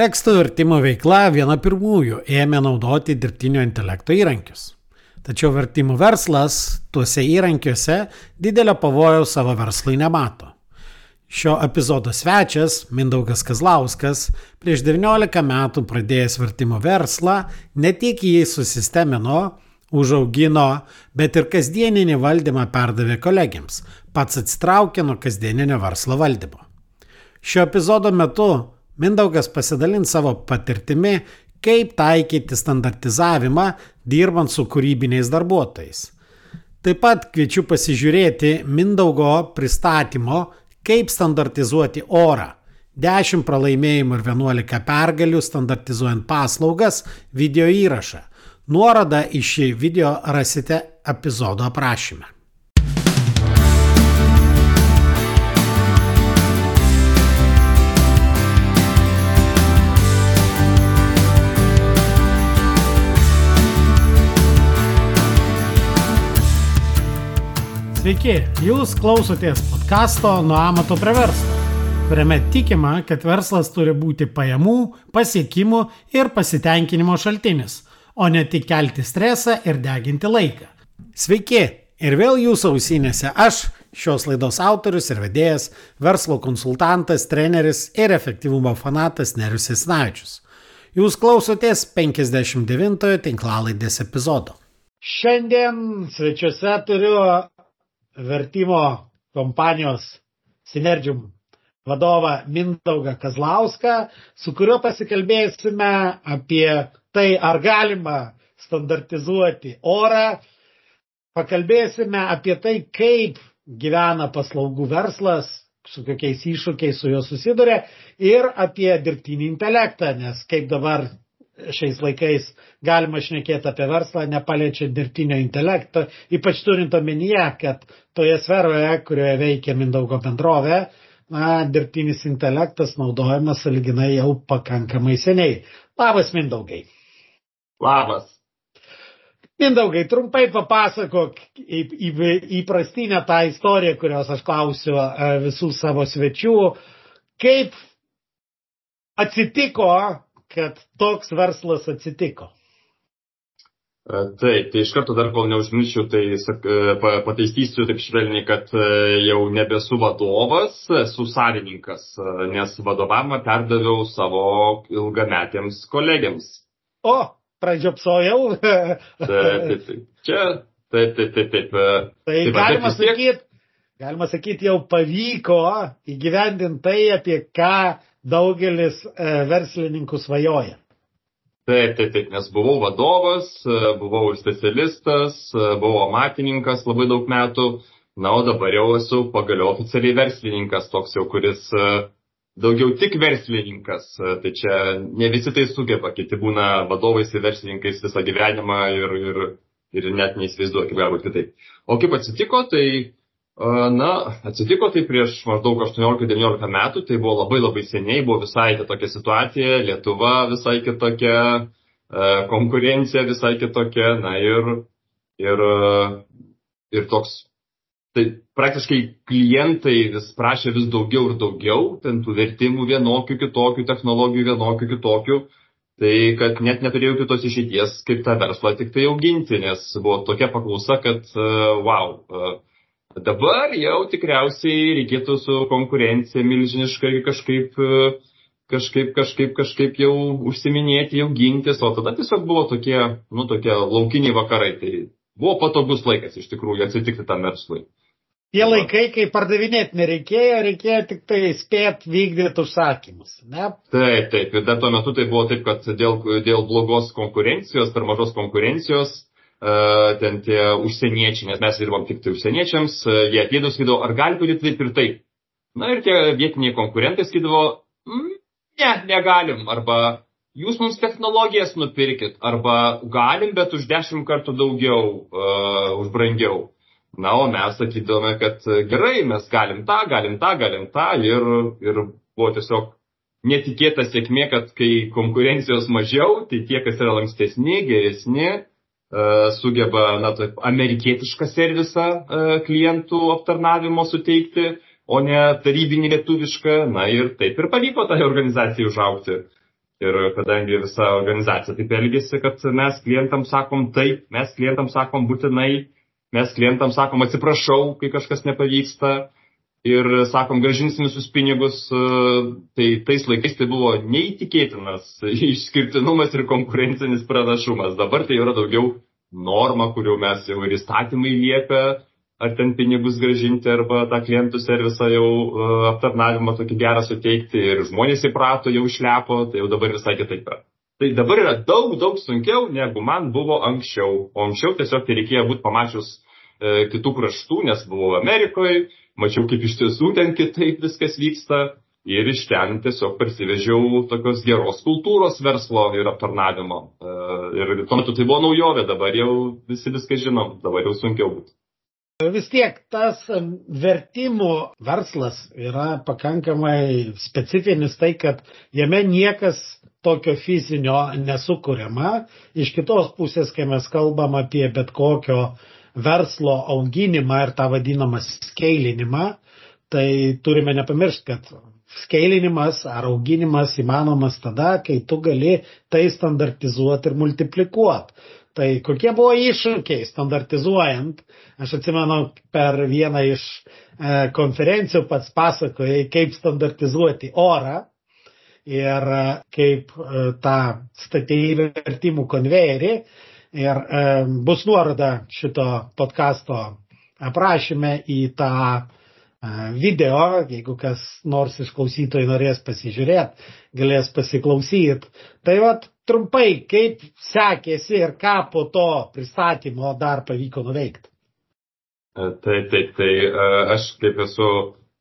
Tekstų vertimo veikla viena pirmųjų ėmė naudoti dirbtinio intelekto įrankius. Tačiau vertimų verslas tuose įrankiuose didelio pavojaus savo verslui nemato. Šio epizodo svečias Mindaugas Kazlauskas prieš 19 metų pradėjęs vertimo verslą ne tik jį susistemino, užaugino, bet ir kasdieninį valdymą perdavė kolegiams, pats atsitraukė nuo kasdieninio verslo valdymo. Šio epizodo metu Mindaugas pasidalins savo patirtimi, kaip taikyti standartizavimą dirbant su kūrybiniais darbuotojais. Taip pat kviečiu pasižiūrėti Mindaugo pristatymo, kaip standartizuoti orą. 10 pralaimėjimų ir 11 pergalių standartizuojant paslaugas video įrašą. Nuorodą į šį video rasite epizodo aprašyme. Sveiki, jūs klausotės podkasto Nuo amato prie verslo, kuriame tikima, kad verslas turi būti pajamų, pasiekimų ir pasitenkinimo šaltinis, o ne tik kelti stresą ir deginti laiką. Sveiki, ir vėl jūsų ausinėse aš, šios laidos autorius ir vedėjas, verslo konsultantas, treneris ir efektyvumo fanatas Nerius Esnavičius. Jūs klausotės 59-ojo tinklalaidės epizodo. Šiandien svečiuose turiu vertimo kompanijos Synergium vadovą Mindaugą Kazlauską, su kuriuo pasikalbėsime apie tai, ar galima standartizuoti orą, pakalbėsime apie tai, kaip gyvena paslaugų verslas, su kokiais iššūkiais su juo susiduria ir apie dirbtinį intelektą, nes kaip dabar šiais laikais galima šnekėti apie verslą, nepaliečiant dirbtinio intelekto, ypač turint omenyje, kad toje sferoje, kurioje veikia Mindaugo bendrovė, na, dirbtinis intelektas naudojamas saliginai jau pakankamai seniai. Labas, Mindaugai. Labas. Mindaugai, trumpai papasakok įprastinę tą istoriją, kurios aš klausiu e, visų savo svečių, kaip atsitiko, kad toks verslas atsitiko? E, taip, tai iš karto dar kol neužmirščiau, tai sak, e, pataisysiu taip švelniai, kad e, jau nebesu vadovas, esu savininkas, nes vadovavimą perdaviau savo ilgametėms kolegiams. O, pradžiopsojau. taip, taip, taip. Čia, taip, taip, taip, taip. Tai taip, galima sakyti, galima sakyti, jau pavyko įgyvendinti tai, apie ką daugelis e, verslininkų svajoja. Taip, taip, taip, nes buvau vadovas, e, buvau specialistas, e, buvau amatininkas labai daug metų, na, o dabar jau esu pagaliau oficialiai verslininkas, toks jau, kuris daugiau tik verslininkas. Tai čia ne visi tai sugeba, kiti būna vadovais ir verslininkais visą gyvenimą ir, ir, ir net neįsivaizduoju, kaip galbūt kitaip. O kaip atsitiko, tai Na, atsitiko tai prieš maždaug 18-19 metų, tai buvo labai labai seniai, buvo visai kitokia situacija, Lietuva visai kitokia, konkurencija visai kitokia, na ir, ir, ir toks, tai praktiškai klientai vis prašė vis daugiau ir daugiau, ten tų vertimų vienokių, kitokių, technologijų vienokių, kitokių, tai kad net neturėjau kitos išeities, kaip tą verslą tik tai auginti, nes buvo tokia paklausa, kad, wow, Dabar jau tikriausiai reikėtų su konkurencija milžiniškai kažkaip, kažkaip, kažkaip, kažkaip jau užsiminėti, jau gintis, o tada tiesiog buvo tokie, nu, tokie laukiniai vakarai. Tai buvo patogus laikas iš tikrųjų atsitikti tam verslui. Tie laikai, kai pardavinėti nereikėjo, reikėjo tik tai spėti vykdyti užsakymus. Ne? Taip, taip. Ir dar tuo metu tai buvo taip, kad dėl, dėl blogos konkurencijos, per mažos konkurencijos, ten tie užsieniečiai, nes mes dirbam tik tai užsieniečiams, jie atėdavo sakydavo, ar gali būti taip ir taip. Na ir tie vietiniai konkurentai sakydavo, mm, ne, negalim, arba jūs mums technologijas nupirkit, arba galim, bet už dešimt kartų daugiau, uh, už brangiau. Na, o mes sakydavome, kad gerai, mes galim tą, galim tą, galim tą ir, ir buvo tiesiog netikėta sėkmė, kad kai konkurencijos mažiau, tai tie, kas yra lankstesni, geresni, E, sugeba, na, taip, amerikietišką servisą e, klientų aptarnavimo suteikti, o ne tarybinį lietuvišką. Na ir taip ir pavyko tai organizacijai užaukti. Ir kadangi visa organizacija taip elgesi, kad mes klientam sakom taip, mes klientam sakom būtinai, mes klientam sakom atsiprašau, kai kažkas nepavyksta ir sakom gražinsim visus pinigus, tai tais laikais tai buvo neįtikėtinas išskirtinumas ir konkurencinis pranašumas. Dabar tai yra daugiau norma, kuriuo mes jau ir įstatymai liepia ar ten pinigus gražinti, arba tą klientų servisą jau uh, aptarnavimą tokį gerą suteikti ir žmonės įprato jau išlepo, tai jau dabar visai kitaip yra. Tai dabar yra daug, daug sunkiau, negu man buvo anksčiau. O anksčiau tiesiog tai reikėjo būti pamačius e, kitų kraštų, nes buvau Amerikoje, mačiau, kaip iš tiesų ten kitaip viskas vyksta. Ir iš ten tiesiog parsivežiau tokios geros kultūros verslo ir aptarnavimo. E, ir tuo metu tai buvo naujovė, dabar jau visi viską žinom, dabar jau sunkiau būtų. Vis tiek tas vertimų verslas yra pakankamai specifinis tai, kad jame niekas tokio fizinio nesukuriama. Iš kitos pusės, kai mes kalbam apie bet kokio verslo auginimą ir tą vadinamą skeilinimą, tai turime nepamiršti, kad skeilinimas ar auginimas įmanomas tada, kai tu gali tai standartizuoti ir multiplikuoti. Tai kokie buvo iššūkiai standartizuojant? Aš atsimenu, per vieną iš e, konferencijų pats pasakojai, kaip standartizuoti orą ir e, kaip e, tą statėjai vertimų konvejerį. Ir e, bus nuoroda šito podkasto aprašyme į tą video, jeigu kas nors iš klausytojų norės pasižiūrėti, galės pasiklausyti. Tai vad trumpai, kaip sekėsi ir ką po to pristatymo dar pavyko nuveikti. Taip, taip, tai aš kaip esu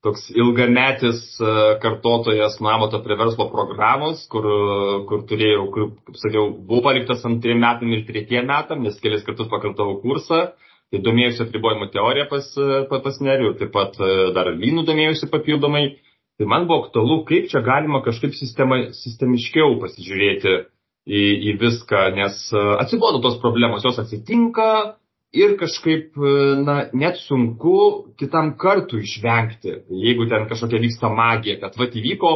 toks ilgametis kartotojas Namato prie verslo programos, kur, kur turėjau, kur, kaip sakiau, buvau paliktas antriem metam ir tretiem metam, nes kelis kartus pakartavau kursą Tai domėjusi apribojimų teoriją pas, pas Nerių taip pat e, dar lynų domėjusi papildomai. Tai man buvo aktualu, kaip čia galima kažkaip sistema, sistemiškiau pasižiūrėti į, į viską, nes e, atsibodo tos problemos, jos atsitinka ir kažkaip, e, na, net sunku kitam kartu išvengti, jeigu ten kažkokia vyksta magija, kad va įvyko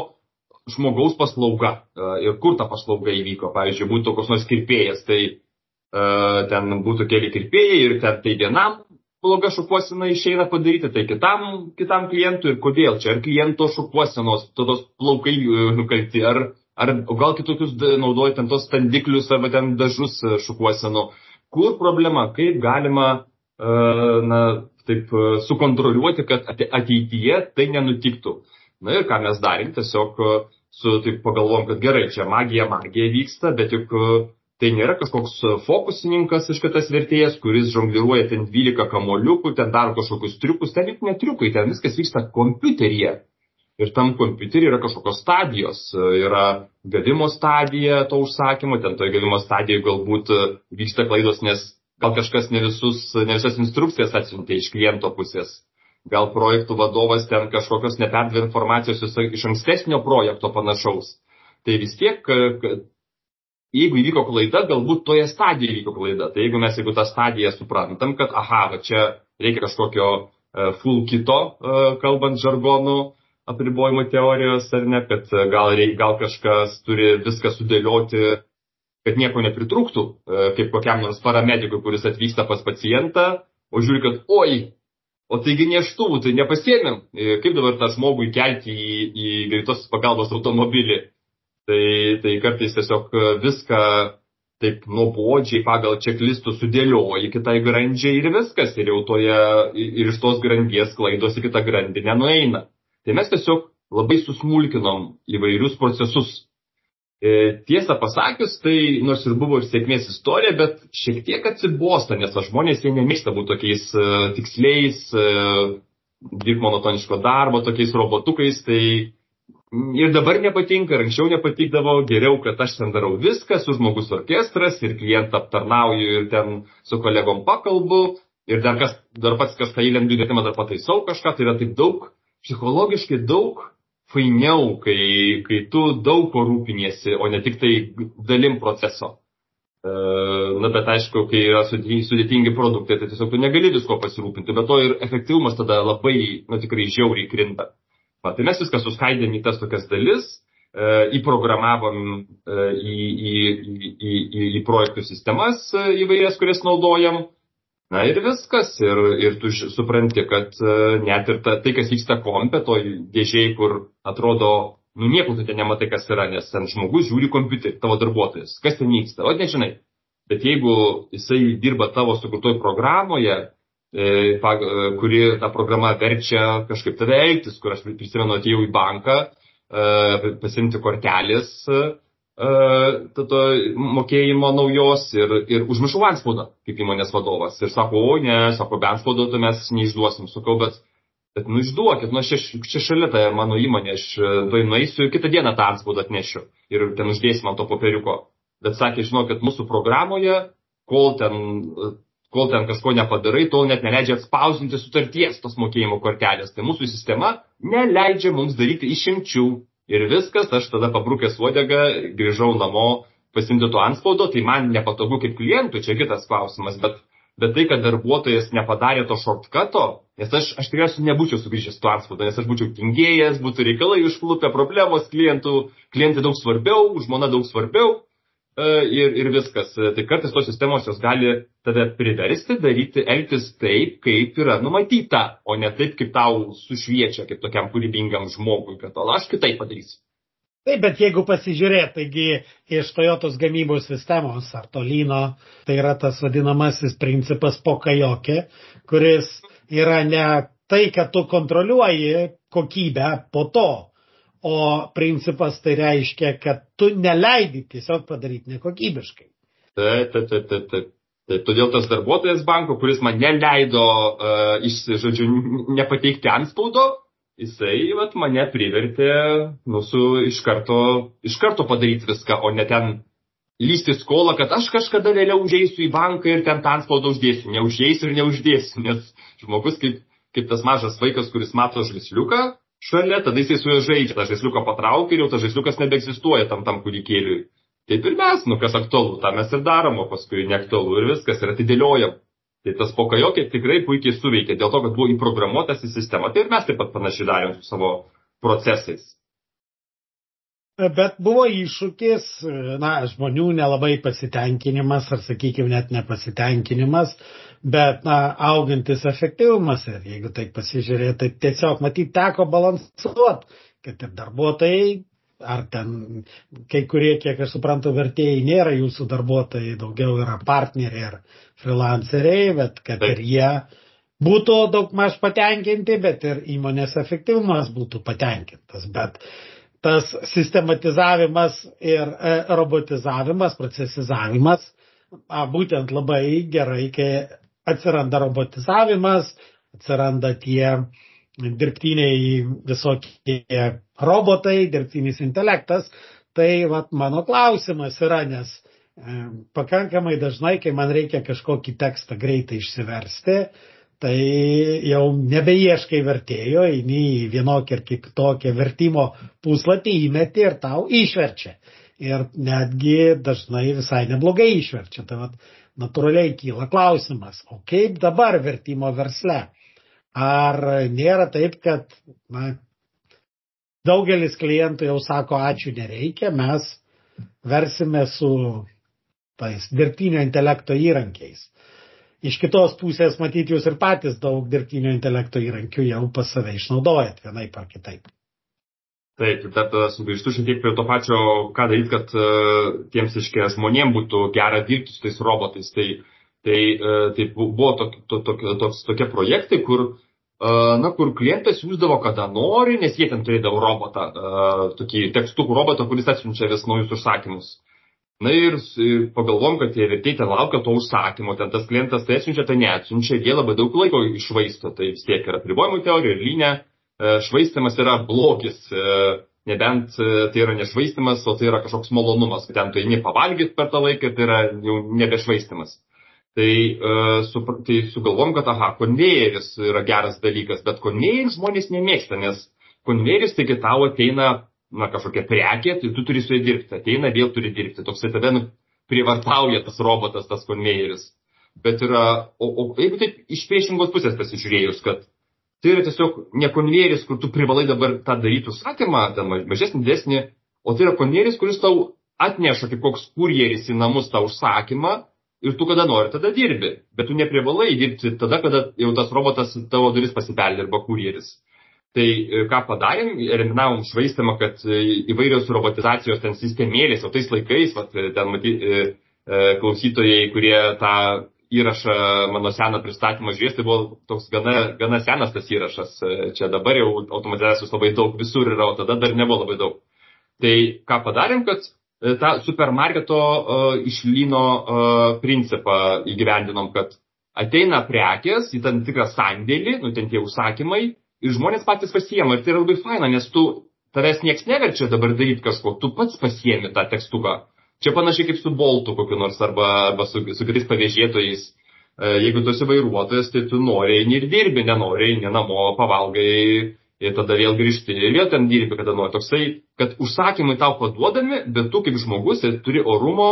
žmogaus paslauga ir kur ta paslauga įvyko, pavyzdžiui, būtų koks nors kirpėjas, tai ten būtų keli kirpėjai ir ten tai vienam bloga šukuosena išeina padaryti, tai kitam, kitam klientui ir kodėl čia, ar kliento šukuosenos, tos plaukai e, nukalti, ar, ar gal kitokius naudoja ten tos standiklius arba ten dažus e, šukuosenų. Kur problema, kaip galima, na, taip sukontroliuoti, kad ateityje tai nenutiktų. Na ir ką mes darėm, tiesiog su, taip pagalvom, kad gerai, čia magija, magija vyksta, bet juk Tai nėra kažkoks fokusininkas iškatas vertėjas, kuris žongliruoja ten 12 kamoliukų, ten daro kažkokius triukus, ten juk netriukai, ten viskas vyksta kompiuteryje. Ir tam kompiuterį yra kažkokios stadijos. Yra gavimo stadija to užsakymo, ten toje gavimo stadijoje galbūt vyksta klaidos, nes gal kažkas ne, visus, ne visas instrukcijas atsiuntė iš kliento pusės. Gal projektų vadovas ten kažkokios neperdavė informacijos iš ankstesnio projekto panašaus. Tai vis tiek jeigu įvyko klaida, galbūt toje stadijoje įvyko klaida. Tai jeigu mes, jeigu tą stadiją suprantam, kad, aha, va čia reikia kažkokio uh, full kito, uh, kalbant žargonų apribojimo teorijos, ar ne, kad uh, gal, gal kažkas turi viską sudėlioti, kad nieko nepritrūktų, uh, kaip kokiam nors paramedikui, kuris atvyksta pas pacientą, o žiūri, kad, oi, o taigi neštuvų, tai nepasiemėm, kaip dabar tą žmogų įkelti į, į greitos pagalbos automobilį Tai, tai kartais tiesiog viską taip nuobodžiai pagal čeklistų sudėlioji kitai grandžiai ir viskas. Ir jau toje, ir iš tos grandies klaidos į kitą grandį nenueina. Tai mes tiesiog labai susmulkinom įvairius procesus. E, tiesą pasakius, tai nors ir buvo ir sėkmės istorija, bet šiek tiek atsibosta, nes žmonės jie nemėgsta būti tokiais uh, tiksliais, uh, dirbti monotoniško darbo, tokiais robotukais, tai Ir dabar nepatinka, ir anksčiau nepatikdavo, geriau, kad aš ten darau viską, su žmogus orkestras ir klientą aptarnauju ir ten su kolegom pakalbu ir dar, kas, dar pats kažką įlendu vietimą, dar pataisau kažką, tai yra taip daug, psichologiškai daug fainiau, kai, kai tu daug ko rūpiniesi, o ne tik tai dalim proceso. E, na, bet aišku, kai yra sudėtingi produktai, tai tiesiog tu negali visko pasirūpinti, bet to ir efektyvumas tada labai, na, tikrai žiauriai krinta. Va, tai mes viską suskaidėm į tas tokias dalis įprogramavom į, į, į, į, į projektų sistemas įvairias, kurias naudojam. Na ir viskas. Ir, ir tu supranti, kad net ir ta, tai, kas vyksta kompė, toj dėžiai, kur atrodo, nu nieko tu ten nematai, kas yra, nes ten žmogus žiūri kompiuterį, tavo darbuotojas. Kas ten vyksta? O nežinai. Bet jeigu jisai dirba tavo sukurtoj programoje, E, kuri ta programa verčia kažkaip tave elgtis, kur aš prisimenu atėjau į banką, e, pasimti kortelės e, to mokėjimo naujos ir, ir užmiršau antspaudą kaip įmonės vadovas. Ir sako, o ne, sako, be antspaudo tai mes neišduosim. Sakau, bet, bet nu išduokit, nu čia, čia šalia tai mano įmonė, aš toj nueisiu ir kitą dieną tą antspaudą atnešiu ir ten uždėsim ant to popieriuko. Bet sakė, žinokit, mūsų programoje, kol ten kol ten kažko nepadarai, tol net neleidžia atspausinti sutarties tos mokėjimo kortelės. Tai mūsų sistema neleidžia mums daryti išimčių. Ir viskas, aš tada pabrukęs uodegą, grįžau namo pasimti to anspaudo, tai man nepatogu kaip klientų, čia kitas klausimas, bet, bet tai, kad darbuotojas nepadarė to shortcuto, nes aš, aš tikriausiai nebūčiau sugrįžęs to anspaudo, nes aš būčiau tingėjęs, būtų reikalai užklupę, problemos klientų, klientai daug svarbiau, žmona daug svarbiau, ir, ir viskas. Tai kartais tos sistemos jos gali tave priversti daryti, elgtis taip, kaip yra numatyta, o ne taip, kaip tau sušviečia, kaip tokiam kūrybingam žmogui, kad o aš kitaip padarysiu. Taip, bet jeigu pasižiūrėt, taigi iš Toyotos gamybos sistemos ar tolino, tai yra tas vadinamasis principas pokajokė, kuris yra ne tai, kad tu kontroliuoji kokybę po to, o principas tai reiškia, kad tu neleidi tiesiog padaryti nekokybiškai. Taip, taip, taip, taip. taip. Tai todėl tas darbuotojas banko, kuris man neleido, uh, iš, žodžiu, nepateikti antspaudo, jisai vat, mane privertė mūsų iš karto, iš karto padaryti viską, o ne ten lysti skolą, kad aš kažkada vėliau užeisiu į banką ir ten tą antspaudą uždėsiu. Neuždėsiu ir neuždėsiu, nes žmogus kaip, kaip tas mažas vaikas, kuris mato žaisliuką, šalia, tada jisai su juo žaidžia, tą žaisliuką patraukia ir jau tas žaisliukas nebeegzistuoja tam tam kūdikėliui. Taip ir mes, nu kas aktualu, tą mes ir darom, o paskui neaktualu ir viskas, ir atidėliojam. Tai tas pokajokė tikrai puikiai suveikia, dėl to, kad buvo įprogramuotas į sistemą. Tai ir mes taip pat panašiai darėm su savo procesais. Bet buvo iššūkis, na, žmonių nelabai pasitenkinimas, ar sakykime, net nepasitenkinimas, bet, na, augantis efektyvumas. Ir jeigu tai pasižiūrėt, tai tiesiog, matyt, teko balansuoti, kad ir darbuotojai, ar ten kai kurie, kiek aš suprantu, vertėjai nėra jūsų darbuotojai, daugiau yra partneriai ar freelanceriai, bet kad ir jie būtų daug maž patenkinti, bet ir įmonės efektyvumas būtų patenkintas. Bet tas sistematizavimas ir e, robotizavimas, procesizavimas, būtent labai gerai, kai atsiranda robotizavimas, atsiranda tie dirbtiniai visokie robotai, dirbtinis intelektas, tai vat, mano klausimas yra, nes e, pakankamai dažnai, kai man reikia kažkokį tekstą greitai išsiversti, tai jau nebeieškai vertėjo, eini į vienokį ar kitokį vertimo puslapį, įmeti ir tau išverčia. Ir netgi dažnai visai neblogai išverčia. Tai vat, natūraliai kyla klausimas, o kaip dabar vertimo versle? Ar nėra taip, kad na, daugelis klientų jau sako, ačiū nereikia, mes versime su tais dirbtinio intelekto įrankiais. Iš kitos pusės, matyti, jūs ir patys daug dirbtinio intelekto įrankių jau pas save išnaudojat vienaip ar kitaip. Taip, dar tada sugrįžtu šiek tiek prie to pačio, ką daryti, kad uh, tiems, iškia, žmonėm būtų gera dirbti su tais robotais. Tai, tai, uh, tai buvo tok, to, to, toks, tokie projektai, kur, uh, na, kur klientas siūsdavo, kada nori, nes jie ten turėdavo robotą, uh, tokį tekstukų robotą, kuris atsiunčia vis naujus užsakymus. Uh, Na ir pagalvom, kad tie vertėjai ten laukia to užsakymo, ten tas klientas tai atsiunčia, tai neatsiunčia, jie labai daug laiko išvaisto, tai vis tiek yra pribojimų teorija ir linė, e, švaistimas yra blogis, e, nebent e, tai yra nešvaistimas, o tai yra kažkoks malonumas, kad ten tu eini pavalgyti per tą laiką, tai yra jau nebešvaistimas. Tai, su, tai sugalvom, kad aha, konvejeris yra geras dalykas, bet konvejerį žmonės nemėgsta, nes konvejeris taigi tau ateina na, kažkokia prekė, tai tu turi su ja dirbti. Ateina, vėl turi dirbti. Toksai tave nu, prievartauja tas robotas, tas konvejeris. Bet yra, o, o jeigu taip iš priešingos pusės pasižiūrėjus, kad tai yra tiesiog ne konvejeris, kur tu privalai dabar tą daryti užsakymą, ten mažesnį, didesnį, o tai yra konvejeris, kuris tau atneša kaip koks kurjeris į namus tą užsakymą ir tu kada nori, tada dirbi. Bet tu neprivalai dirbti tada, kada jau tas robotas tavo duris pasibeldė arba kurjeris. Tai e, ką padarėm, eliminavom švaistimą, kad e, įvairios robotizacijos ten sistemėlės, o tais laikais, vat, e, ten matyti klausytojai, kurie tą įrašą mano seną pristatymą žiūrės, tai buvo toks gana, gana senas tas įrašas. Čia dabar jau automatizacijos labai daug visur yra, o tada dar nebuvo labai daug. Tai ką padarėm, kad tą supermarketo uh, išlyno uh, principą įgyvendinom, kad ateina prekės į tam tikrą sandėlį, nu ten tie užsakymai, ir žmonės patys pasiema. Ir tai yra labai faina, nes tu, tavęs nieks neverčia dabar daryti kažko, tu pats pasiemi tą tekstuką. Čia panašiai kaip su boltu kokiu nors arba, arba su, su kitais pavėžėtojais. E, jeigu tu esi vairuotojas, tai tu nori ir dirbi, nenori, ne namo, pavalgai ir tada vėl grįžti ir vėl ten dirbi, kada nori. Toksai, kad užsakymai tau paduodami, bet tu kaip žmogus turi orumo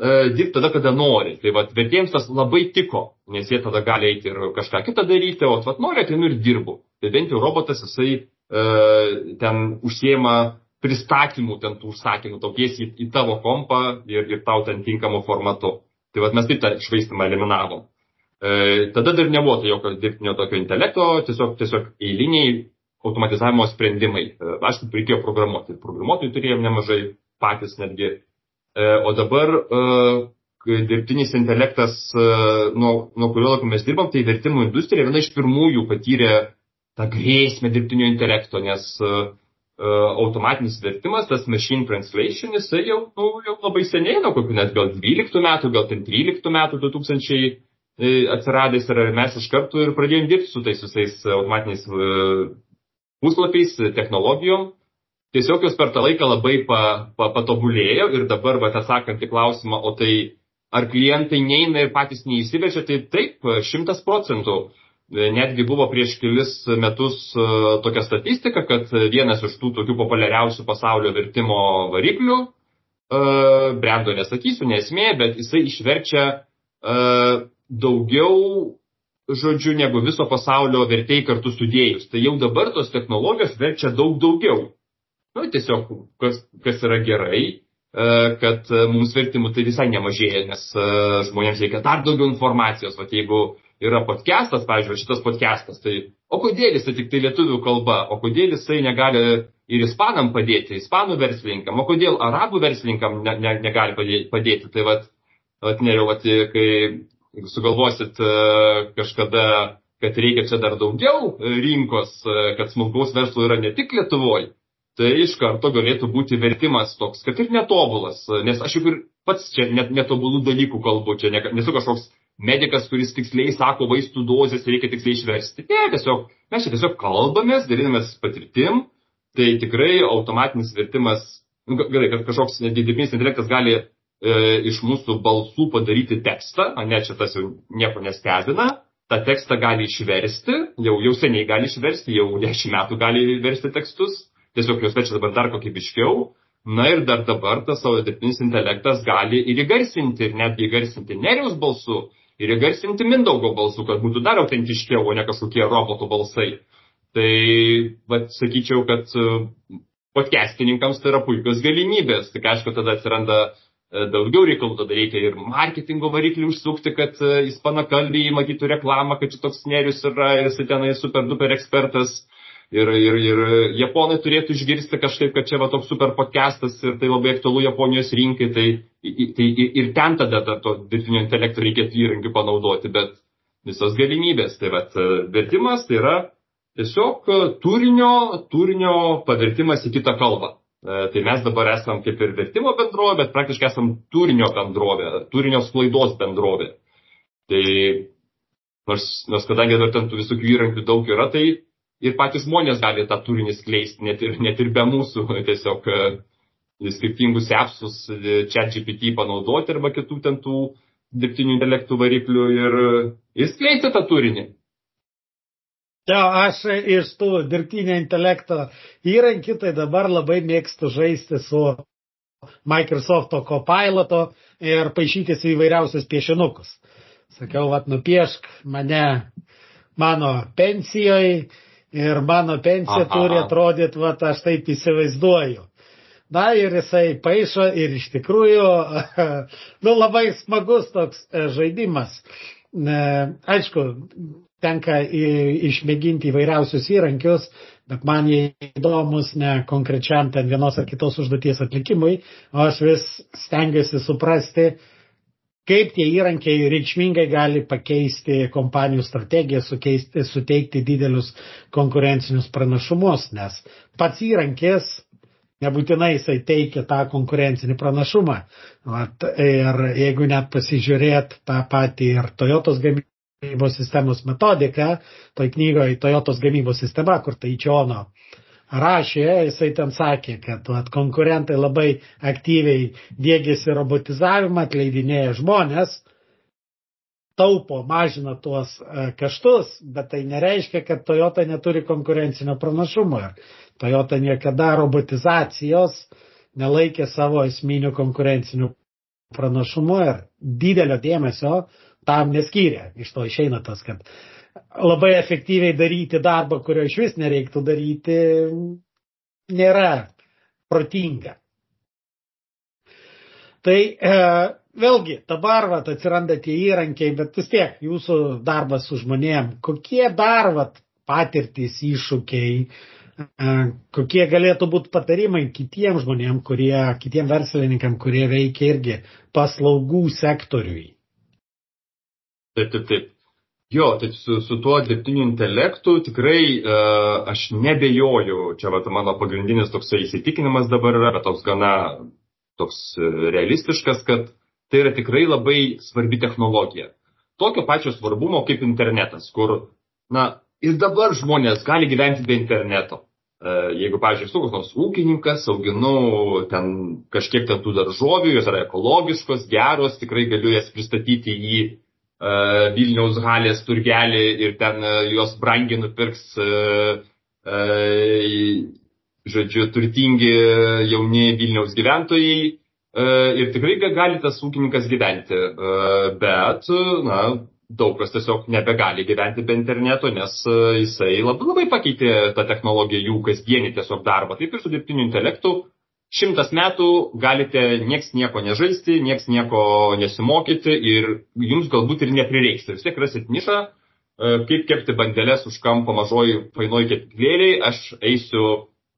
e, dirbti tada, kada nori. Tai vad, vertėjams tas labai tiko, nes jie tada gali eiti ir kažką kitą daryti, o vat nori, ateinu ir dirbu. Tai bent jau robotas jisai e, ten užsiema pristatymų ten tų užsakymų, tokies į, į tavo kompą ir, ir tau ten tinkamu formatu. Tai vad mes taip tą švaistimą eliminavom. E, tada dar nebuvo tai jokio dirbtinio tokio intelekto, tiesiog, tiesiog eiliniai automatizavimo sprendimai. E, aišku, reikėjo programuoti. Programuotojų turėjom nemažai patys netgi E, o dabar e, dirbtinis intelektas, e, nuo, nuo kurio laikų mes dirbam, tai vertimų industrija viena iš pirmųjų patyrė tą grėsmę dirbtinio intelekto, nes automatinis vertimas, tas machine translation, jisai jau, nu, jau labai seniai, nuo kokių net gal 12 metų, gal ten 13 metų, 2000 atsiradęs ir mes iš karto ir pradėjom dirbti su tais visais automatiniais puslapiais, technologijom tiesiog jos per tą laiką labai pa, pa, patobulėjo ir dabar, va, atsakant į klausimą, o tai ar klientai neina ir patys neįsivežia, tai taip, šimtas procentų. Netgi buvo prieš kelis metus e, tokia statistika, kad vienas iš tų tokių populiariausių pasaulio vertimo variklių, e, brendo nesakysiu, nesmė, bet jisai išverčia e, daugiau žodžiu, negu viso pasaulio vertėjai kartu sudėjus. Tai jau dabar tos technologijos verčia daug daugiau. Nu, tiesiog, kas, kas yra gerai, e, kad e, mums vertimų tai visai nemažėja, nes e, žmonėms reikia dar daugiau informacijos. Vat jeigu yra podcastas, pavyzdžiui, šitas podcastas, tai o kodėl jisai tik tai lietuvių kalba, o kodėl jisai negali ir ispanam padėti, ispanų verslininkam, o kodėl arabų verslininkam ne, ne, negali padėti. Tai vat, vat neriau, vat, kai sugalvosit kažkada, kad reikia čia dar daugiau rinkos, kad smulkaus verslo yra ne tik Lietuvoje, tai iš karto galėtų būti vertimas toks, kad ir netobulas, nes aš juk ir pats čia net netobulų dalykų kalbu, čia ne, nesu kažkoks medikas, kuris tiksliai sako vaistų dozės reikia tiksliai išversti. Ne, tiesiog mes čia tiesiog kalbamės, dalinamės patirtim, tai tikrai automatinis vertimas, nu, gerai, kad kažkoks dirbtinis intelektas gali e, iš mūsų balsų padaryti tekstą, ne čia tas jau nieko nestebina, tą tekstą gali išversti, jau, jau seniai gali išversti, jau dešimt metų gali versti tekstus, tiesiog juos verčia dabar dar kokybiškiau. Na ir dar dabar tas savo dirbtinis intelektas gali ir įgarsinti, ir netgi įgarsinti Neriaus balsu, ir įgarsinti Mindaugo balsu, kad būtų dar autentiškiau, o ne kažkokie robotų balsai. Tai, bet sakyčiau, kad e, podcastininkams tai yra puikios galimybės. Tik aišku, tada atsiranda e, daugiau reikalų, tada reikia ir marketingo variklį užsukti, kad e, ispanakalbiai matytų reklamą, kad čia toks nerius yra ir jis tenai super duper ekspertas ir, ir, ir japonai turėtų išgirsti kažkaip, kad čia va toks super podcastas ir tai labai aktualu Japonijos rinkai, tai, tai ir ten tada to dirbtinio intelekto reikėtų įrankių panaudoti, bet visos galimybės. Tai va, vertimas tai yra tiesiog turinio, turinio pavertimas į kitą kalbą. E, tai mes dabar esam kaip ir vertimo bendrovė, bet praktiškai esam turinio bendrovė, turinio sklaidos bendrovė. Tai nors, nors kadangi dar ten tų visokių įrankių daug yra, tai ir patys žmonės gali tą turinį skleisti, net ir, net ir be mūsų, tiesiog e, skirtingus appsus, čia e, GPT panaudoti arba kitų ten tų dirbtinių intelektų variklių ir, ir skleisti tą turinį. Ja, aš iš tų dirbtinio intelekto įrankių tai dabar labai mėgstu žaisti su Microsoft Copiloto ir paaišytis įvairiausius piešinukus. Sakiau, vat nupiešk mane mano pensijoje ir mano pensija Aha. turi atrodyti, va, aš taip įsivaizduoju. Na ir jisai paaišo ir iš tikrųjų, nu labai smagus toks e, žaidimas. Aišku, tenka išmėginti įvairiausius įrankius, bet man jie įdomus ne konkrečiam ten vienos ar kitos užduoties atlikimui, o aš vis stengiuosi suprasti, kaip tie įrankiai reikšmingai gali pakeisti kompanijų strategiją, sukeisti, suteikti didelius konkurencinius pranašumus, nes pats įrankis nebūtinai jisai teikia tą konkurencinį pranašumą. Vat, ir jeigu net pasižiūrėt tą patį ir Toyotos gamybos sistemos metodika, toj knygoje Toyotos gamybos sistema, kur tai Čiono rašė, jisai ten sakė, kad vat, konkurentai labai aktyviai dėgėsi robotizavimą, atleidinėja žmonės, taupo, mažina tuos e, kaštus, bet tai nereiškia, kad Toyota neturi konkurencinio pranašumo. Ir Toyota niekada robotizacijos nelaikė savo esminių konkurencinių pranašumų ir didelio dėmesio tam neskyrė. Iš to išeina tas, kad labai efektyviai daryti darbą, kurio iš vis nereiktų daryti, nėra protinga. Tai e, vėlgi, dabar vat, atsiranda tie įrankiai, bet vis tiek jūsų darbas su žmonėm, kokie dar vat, patirtys, iššūkiai, e, kokie galėtų būti patarimai kitiem žmonėm, kurie, kitiem verslininkam, kurie veikia irgi paslaugų sektoriui. Taip, taip, taip. Jo, tai su, su tuo dirbtiniu intelektu tikrai uh, aš nebejoju, čia va, mano pagrindinis toksai įsitikinimas dabar yra, toks gana toks e, realistiškas, kad tai yra tikrai labai svarbi technologija. Tokio pačio svarbumo kaip internetas, kur, na, ir dabar žmonės gali gyventi be interneto. Uh, jeigu, pavyzdžiui, esu koks nors ūkininkas, auginu ten kažkiek ten tų daržovių, jos yra ekologiškos, geros, tikrai galiu jas pristatyti į E, Vilniaus halės turgelį ir ten e, juos brangiai nupirks, e, žodžiu, turtingi jauni Vilniaus gyventojai. Ir tikrai gali tas ūkininkas gyventi, bet, na, daug kas tiesiog nebegali gyventi be interneto, nes jisai labai, labai pakeitė tą technologiją jų kasdienį tiesiog darbą. Taip ir su dirbtiniu intelektu šimtas metų galite nieks nieko nežaisti, nieks nieko nesimokyti ir jums galbūt ir neprireiks. Ir vis tiek rasit nišą, e, kaip kepti bandelės už kampo mažoji fainoj kepikvėliai, aš eisiu,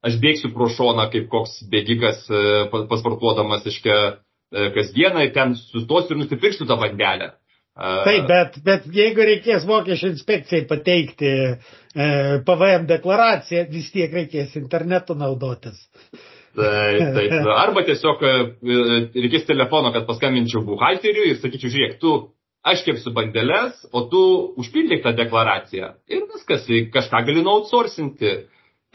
aš bėgsiu pro šoną kaip koks bėgikas e, pasportuodamas iškia e, kasdieną ir ten sustosiu ir nusipirksiu tą bandelę. Taip, bet, bet jeigu reikės mokesčių inspekcijai pateikti e, PVM deklaraciją, vis tiek reikės internetu naudotis. Taip, taip. Arba tiesiog e, reikės telefono, kad paskambinčiau buhalteriui ir sakyčiau, žiūrėk, tu, aš kepsiu bandelės, o tu užpildyk tą deklaraciją. Ir viskas, kažką gali outsourcinti.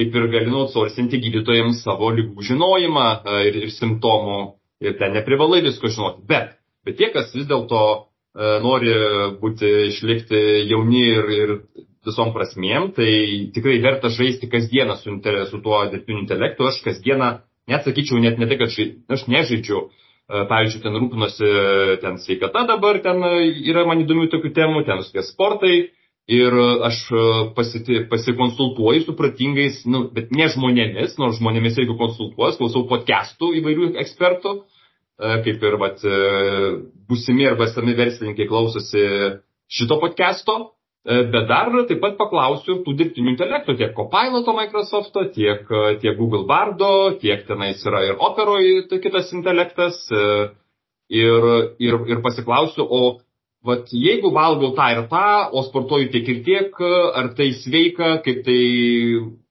Kaip ir gali outsourcinti gydytojams savo lygų žinojimą e, ir, ir simptomų. Ir ten neprivalai visko žinoti. Bet, bet tie, kas vis dėlto e, nori būti, išlikti jauni ir, ir visom prasmėm, tai tikrai verta žaisti kasdieną su, su tuo dirbtiniu intelektu. Aš kasdieną net sakyčiau, net ne tai, kad žai, aš nežaidžiu, e, pavyzdžiui, ten rūpinosi ten sveikata dabar, ten yra man įdomių tokių temų, ten visokie sportai. Ir aš e, pasiti, pasikonsultuoju su pratingais, nu, bet ne žmonėmis, nors žmonėmis jeigu konsultuoju, klausau podcastų įvairių ekspertų, e, kaip ir vat, busimi arba sami verslininkai klausosi šito podcast'o. E, bet dar taip pat paklausiu tų dirbtinių intelektų, tiek Copiloto Microsoft'o, tiek, e, tiek Google Bardo, tiek tenais yra ir Operoj tai kitas intelektas. E, ir, ir, ir pasiklausiu, o vat, jeigu valgau tą ir tą, o sportuoju tiek ir tiek, ar tai sveika, kaip tai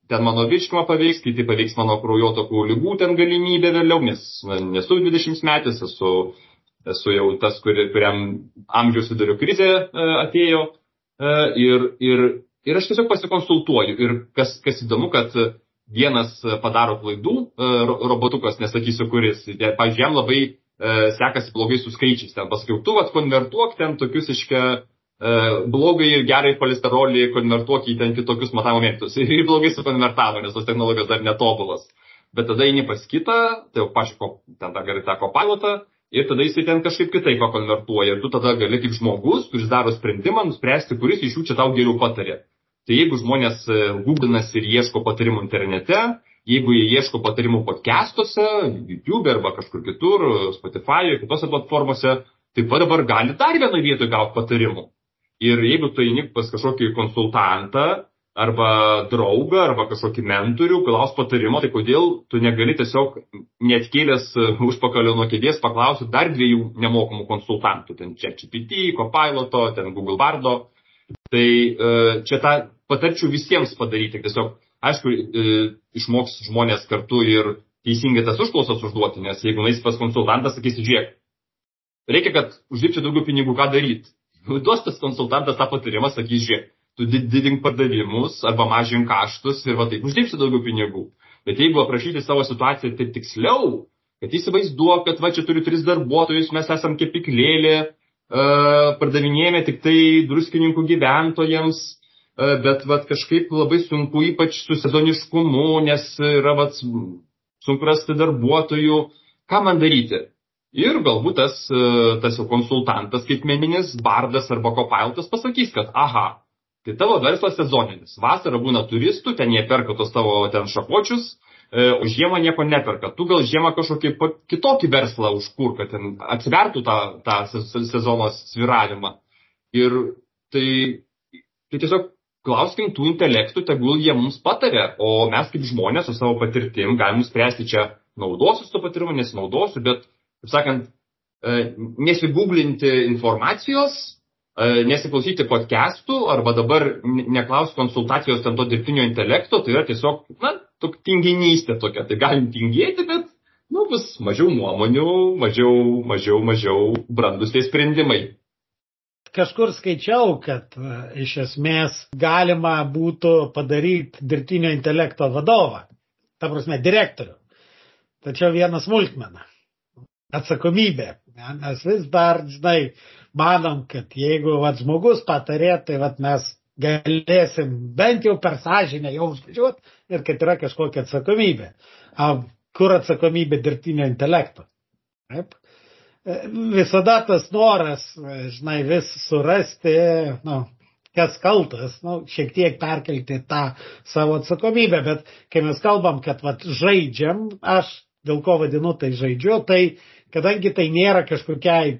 ten mano virškimą paveiks, kaip tai paveiks mano kraujotokų lygų ten galimybę vėliau, nes nesu 20 metais, esu, esu jau tas, kur, kuriam amžiaus vidurio krizė atėjo ir, ir, ir aš tiesiog pasikonsultuoju. Ir kas, kas įdomu, kad vienas padaro klaidų, e, robotukas, nesakysiu kuris, pažiūrėjau, jam labai e, sekasi blogai su skaičiais. Ten pasakiau, tu vat konvertuok ten tokius iškia blogai ir gerai polisterolį konvertuok į ten kitokius matavimo mėgtus. Ir blogai sukonvertavo, nes tos technologijos dar netobulas. Bet tada eini pas kitą, tai jau paško, ten tą gerai teko pilotą, ir tada jisai ten kažkaip kitaip pakonvertuoja. Ir tu tada gali kaip žmogus, kuris daro sprendimą, nuspręsti, kuris iš jų čia tau geriau patarė. Tai jeigu žmonės e, googlinasi ir ieško patarimų internete, jeigu jie ieško patarimų podcastuose, YouTube arba kažkur kitur, Spotify, kitose platformose, taip pat dabar gali dar vienoje vietoje gauti patarimų. Ir jeigu tu eini pas kažkokį konsultantą, arba draugą, arba kažkokį mentorių, klaus patarimo, tai kodėl tu negali tiesiog net kėlęs užpakalio nuo kėdės paklausyti dar dviejų nemokamų konsultantų, ten čia GPT, Copiloto, ten Google Bardo. Tai e, čia tą patarčiau visiems padaryti, tiesiog aišku, e, išmoks žmonės kartu ir teisingai tas užklausas užduoti, nes jeigu nais pas konsultantą, sakysi, žiūrėk, reikia, kad uždirbčiau daugiau pinigų, ką daryti. Duos tas konsultantas tą patarimą, sakys, žiūrėk, tu didink pardavimus arba mažink kaštus ir va taip uždirbsi daugiau pinigų. Bet jeigu aprašyti savo situaciją taip tiksliau, kad įsivaizduok, kad va čia turiu tris darbuotojus, mes esam kepiklėlė, uh, pardavinėjame tik tai druskininkų gyventojams, bet vat, kažkaip labai sunku, ypač su sezoniškumu, nes yra vat, sunku rasti darbuotojų, ką man daryti. Ir galbūt tas, tas jau konsultantas, kaip meninis, bardas arba kopiltas pasakys, kad aha, tai tavo verslas sezoninis. Vasarą būna turistų, ten jie perka tos tavo ten šakočius, e, o žiemą nieko neperka. Tu gal žiemą kažkokį kitokį verslą užkur, kad ten atsivertų tą, tą sezono sviravimą. Ir tai, tai tiesiog klauskim tų intelektų, tegul jie mums patarė, o mes kaip žmonės su savo patirtim galim spręsti čia naudosiu to patirimu, nesinaudosiu, bet, kaip sakant, e, nesigūglinti informacijos, nesiklausyti podcastų arba dabar neklausti konsultacijos ten to dirbtinio intelekto, tai yra tiesiog, na, tok tinginystė tokia, tai galim tingėti, bet, nu, bus mažiau nuomonių, mažiau, mažiau, mažiau brandus tie sprendimai kažkur skaičiau, kad e, iš esmės galima būtų padaryti dirbtinio intelekto vadovą, ta prasme, direktorių. Tačiau vienas smulkmena - atsakomybė. Mes vis dar, žinai, manom, kad jeigu vat, žmogus patarė, tai vat, mes galėsim bent jau per sąžinę jau užvažiuoti ir kad yra kažkokia atsakomybė. Kur atsakomybė dirbtinio intelekto? Taip visada tas noras, žinai, vis surasti, nu, kas kaltas, nu, šiek tiek perkelti tą savo atsakomybę, bet kai mes kalbam, kad vat, žaidžiam, aš dėl ko vadinu tai žaidžiu, tai kadangi tai nėra kažkokiai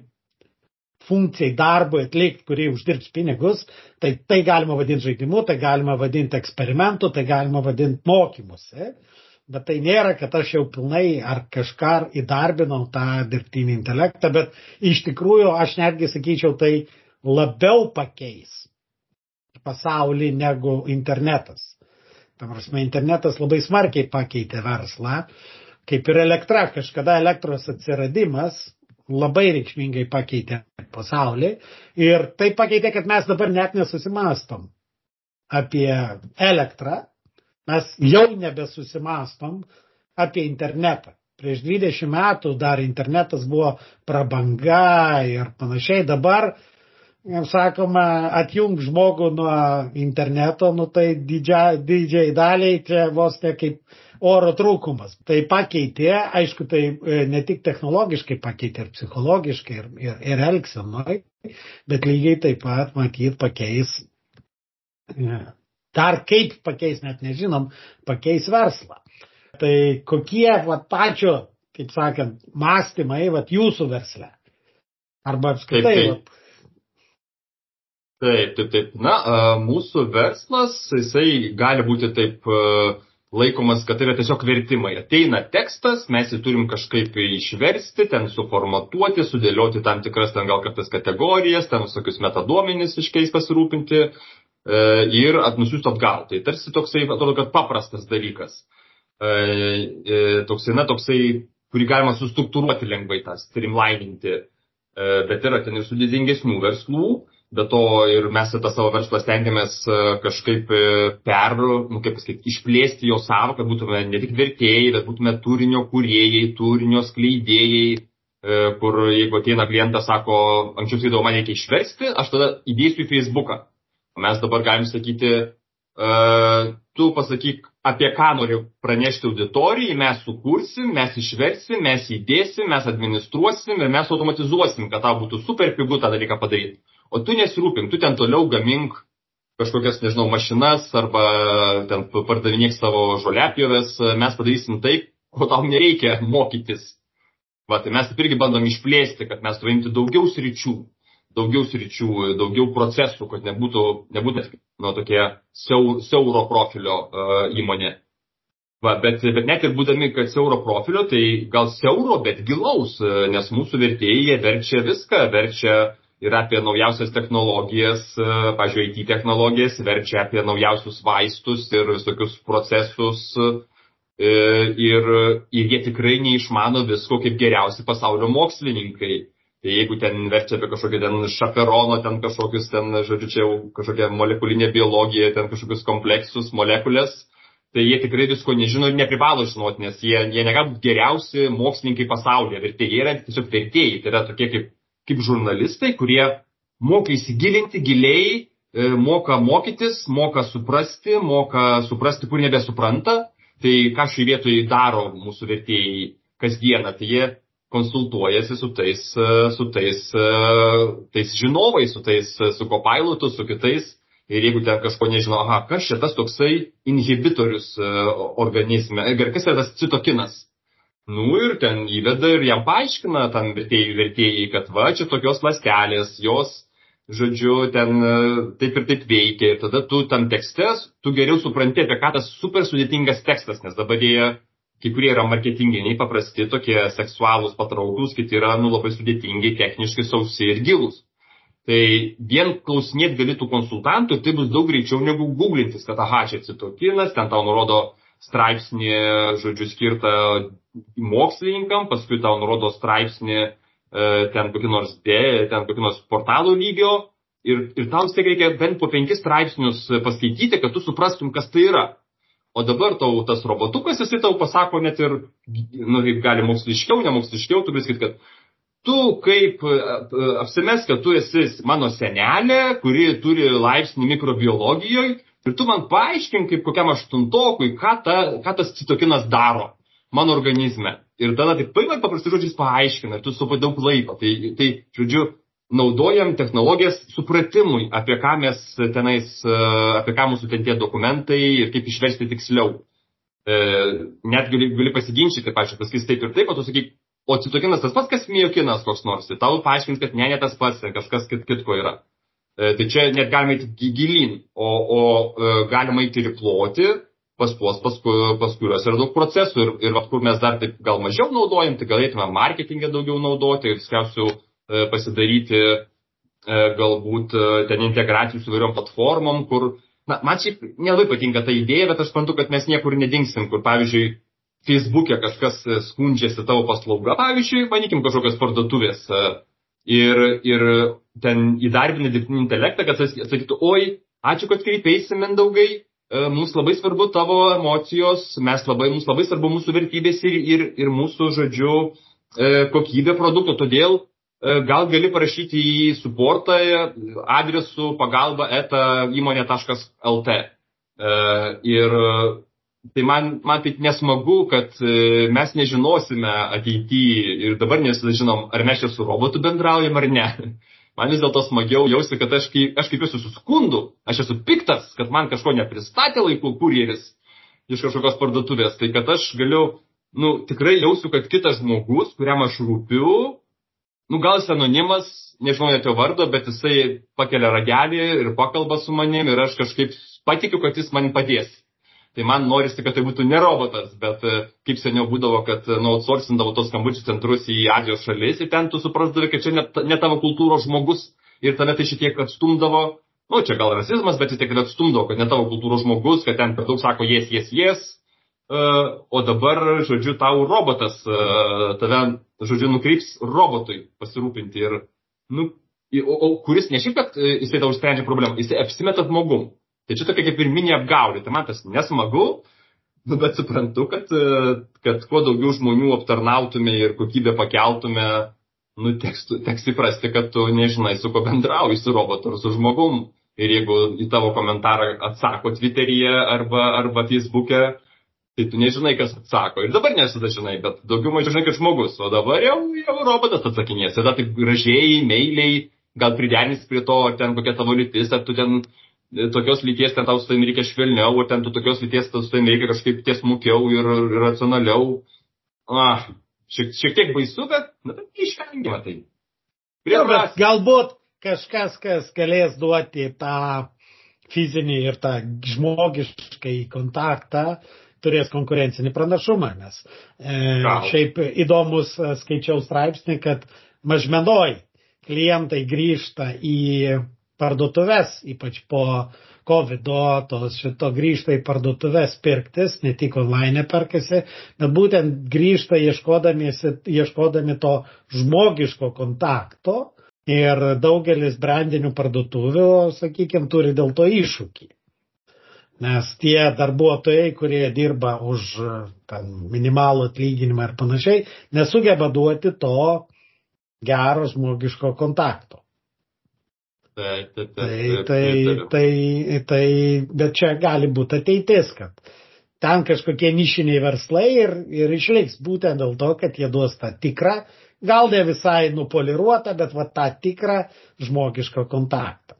funkcijai darbui atlikti, kurie uždirbs pinigus, tai tai galima vadinti žaidimu, tai galima vadinti eksperimentu, tai galima vadinti mokymusi bet tai nėra, kad aš jau pilnai ar kažką įdarbinau tą dirbtinį intelektą, bet iš tikrųjų aš netgi sakyčiau, tai labiau pakeis pasaulį negu internetas. Tam prasme, internetas labai smarkiai pakeitė verslą, kaip ir elektra. Kažkada elektros atsiradimas labai reikšmingai pakeitė pasaulį ir tai pakeitė, kad mes dabar net nesusimastom apie elektrą, mes jau nebesusimastom apie internetą. Prieš 20 metų dar internetas buvo prabanga ir panašiai. Dabar, kaip sakoma, atjung žmogų nuo interneto, nu tai didžiai, didžiai daliai čia vos ne kaip oro trūkumas. Tai pakeitė, aišku, tai e, ne tik technologiškai pakeitė ir psichologiškai, ir, ir, ir elgsenoj, bet lygiai taip pat, matyt, pakeis e, Dar kaip pakeis, net nežinom, pakeis verslą. Tai kokie vat, pačio, kaip sakant, mąstymai vat, jūsų versle? Arba apskritai. Taip, taip. Taip, taip, taip. Na, mūsų verslas, jisai gali būti taip laikomas, kad tai yra tiesiog vertimai. Ateina tekstas, mes jį turim kažkaip išversti, ten suformatuoti, sudėlioti tam tikras ten gal kartais kategorijas, ten visokius metaduomenys iškeis pasirūpinti, E, ir nusiųsti atgal. Tai tarsi toksai, atrodo, kad paprastas dalykas. E, e, toksai, na, toksai, kurį galima sustruktūruoti lengvai, tą streamlininti. Bet yra ten ir sudėtingesnių verslų, bet to ir mes tą savo verslą stengiamės kažkaip per, nu, kaip pasakyti, išplėsti jo savo, kad būtume ne tik vertėjai, bet būtume turinio kūrėjai, turinio skleidėjai, kur jeigu ateina klientas, sako, anksčiau sakydavo, man reikia išversti, aš tada įdėsiu į Facebooką. Mes dabar galim sakyti, tu pasakyk, apie ką nori pranešti auditorijai, mes sukursim, mes išversim, mes įdėsim, mes administruosim ir mes automatizuosim, kad tau būtų super pigu tą dalyką padaryti. O tu nesirūpink, tu ten toliau gamink kažkokias, nežinau, mašinas arba ten pardavinėk savo žoliapjovės, mes padarysim tai, ko tau nereikia mokytis. Va, tai mes taip irgi bandom išplėsti, kad mes turime daugiau sričių, daugiau sričių, daugiau procesų, kad nebūtų, nebūtų nu, tokie siau, siauro profilio uh, įmonė. Va, bet, bet net ir būdami, kad siauro profilio, tai gal siauro, bet gilaus, nes mūsų vertėjai verčia viską, verčia ir apie naujausias technologijas, pažiūrėjau, IT technologijas, verčia apie naujausius vaistus ir visokius procesus. Ir, ir jie tikrai neišmano visko kaip geriausi pasaulio mokslininkai. Tai jeigu ten verčia apie kažkokį ten šaperono, ten kažkokius ten, žodžiu, čia jau kažkokia molekulinė biologija, ten kažkokius kompleksus, molekulės, tai jie tikrai visko nežino ir neprivalo žinoti, nes jie, jie negali būti geriausi mokslininkai pasaulyje. Vertėjai yra tiesiog vertėjai, tai yra tokie kaip, kaip žurnalistai, kurie moka įsigilinti giliai, e, moka mokytis, moka suprasti, moka suprasti, kur nebesupranta. Tai ką šioje vietoje daro mūsų vertėjai kasdieną, tai jie konsultuojasi su tais, e, su tais, e, tais žinovais, su tais, su kopailotu, su kitais Ir jeigu ten kažko nežino, aha, kas čia tas toksai inhibitorius organizme, ir kas yra tas citokinas. Nu ir ten įveda ir jam paaiškina tam vertėjai, vertėjai, kad va, čia tokios lastelės, jos, žodžiu, ten e, taip ir taip veikia. Ir tada tu tam tekste, tu geriau supranti, apie ką tas super sudėtingas tekstas, nes dabar jie, kai kurie yra marketinginiai, paprasti, tokie seksualūs, patrauklus, kiti yra, nu, labai sudėtingi, techniškai sausi ir gilus. Tai vien klausinėti gali tų konsultantų ir tai bus daug greičiau negu googlintis, kad aha, čia citokinas, ten tau nurodo straipsnį, žodžiu, skirtą mokslininkam, paskui tau nurodo straipsnį e, ten kokį nors D, ten kokį nors portalų lygio ir, ir tau vis tiek reikia bent po penkis straipsnius paskaityti, kad tu suprastum, kas tai yra. O dabar tau tas robotukas, jisai tau pasako net ir, nu, kaip gali moksliškiau, nemoksliškiau, tu vis kad tu kaip e, apsimes, kad tu esi mano senelė, kuri turi laipsnį mikrobiologijoje ir tu man paaiškink, kaip kokiam aštuntokui, ką, ta, ką tas citokinas daro mano organizme. Ir tada taip paimai paprastai žodžiais paaiškina ir tu supa daug laiko. Tai, tai, žodžiu, naudojam technologijas supratimui, apie ką mes tenais, e, apie ką mūsų ten tie dokumentai ir kaip išversti tiksliau. E, net gali, gali pasiginčyti, pažiūrėjau, pasakys taip ir taip, o tu sakyk, O citokinas tas pats, kas miokinas koks nors. Tai tau paaiškins, kad ne, ne tas pats, kažkas kit, kitko yra. E, tai čia net galima eiti gilin, o, o e, galima eiti ir ploti pas tuos, pas, pas kuriuos yra daug procesų ir, ir kur mes dar taip gal mažiau naudojam, tai galėtume marketingę daugiau naudoti ir skriausiu e, pasidaryti galbūt ten integracijų su vairiom platformom, kur, na, man šiaip nelabai patinka ta idėja, bet aš suprantu, kad mes niekur nedingsim, kur pavyzdžiui, Facebook'e kažkas skundžiasi tavo paslauga, pavyzdžiui, manykim kažkokios parduotuvės ir, ir ten įdarbina dirbtinį intelektą, kad sakytų, oi, ačiū, kad kreipėsi, Mindaugai, e, mums labai svarbu tavo emocijos, mes labai, mums labai svarbu mūsų vertybės ir, ir, ir mūsų, žodžiu, kokybė produkto, todėl gal gali parašyti į suportą adresu pagalba eta įmonė.lt. Ir Tai man, man taip nesmagu, kad e, mes nežinosime ateityje ir dabar nesužinom, ar mes čia su robotu bendraujam ar ne. Man vis dėlto smagiau jausti, kad aš, aš kaip esu suskundu, aš esu piktas, kad man kažko nepristatė laiku kurjeris iš kažkokios parduotuvės, tai kad aš galiu, nu, tikrai jausiu, kad kitas žmogus, kuriam aš rūpiu, nu, gal jis anonimas, nežinau net jo vardo, bet jisai pakelia ragelį ir pakalba su manim ir aš kažkaip patikiu, kad jis man padės. Tai man norisi, kad tai būtų ne robotas, bet e, kaip seniau būdavo, kad e, nu, outsourcindavo tos skambučių centrus į Azijos šalis ir ten tu suprasdavai, kad čia ne, ne tavo kultūros žmogus ir tave tai šitiek atstumdavo. Nu, čia gal rasizmas, bet vis tiek atstumdavo, kad ne tavo kultūros žmogus, kad ten per daug sako jes, jes, jes. Uh, o dabar, žodžiu, tau robotas tave, žodžiu, nukreips robotui pasirūpinti ir, nu, o, o kuris ne šiaip, kad jisai tau sprendžia problemą, jisai apsimeta žmogum. Tai čia tokia kaip ir mini apgaulė. Tai man tas nesmagu, nu, bet suprantu, kad, kad kuo daugiau žmonių aptarnautume ir kokybę pakeltume, nu, teks, teks įprasti, kad tu nežinai, su ko bendrauji, su robotu ar su žmogum. Ir jeigu į tavo komentarą atsako Twitteryje arba, arba Facebook'e, tai tu nežinai, kas atsako. Ir dabar nesada žinai, bet daugiau mažiau žinai, kad žmogus. O dabar jau, jau robotas atsakinės. Tada taip gražiai, meiliai, gal priderinys prie to, ar ten kokia tavo lytis, ar tu ten tokios lyties ten tau su tavim reikia švelniau, o ten tu tokios lyties su tavim reikia kažkaip tiesmukiau ir racionaliau. Ah, šiek, šiek tiek baisu, bet, na, bet išvengiama tai. Ja, bet galbūt kažkas, kas galės duoti tą fizinį ir tą žmogiškai kontaktą, turės konkurencinį pranašumą, nes e, šiaip įdomus e, skaičiau straipsnį, kad mažmenoj klientai grįžta į parduotuves, ypač po COVID, tos šito grįžta į parduotuves pirktis, ne tik online perkasi, bet būtent grįžta ieškodami to žmogiško kontakto ir daugelis brandinių parduotuvių, sakykime, turi dėl to iššūkį. Nes tie darbuotojai, kurie dirba už ten, minimalų atlyginimą ir panašiai, nesugeba duoti to gero žmogiško kontakto. Taip, taip. Tai, tai, tai, tai, bet čia gali būti ateitis, kad ten kažkokie nišiniai verslai ir, ir išliks būtent dėl to, kad jie duos tą tikrą, gal ne visai nupoliruotą, bet va tą tikrą žmogišką kontaktą.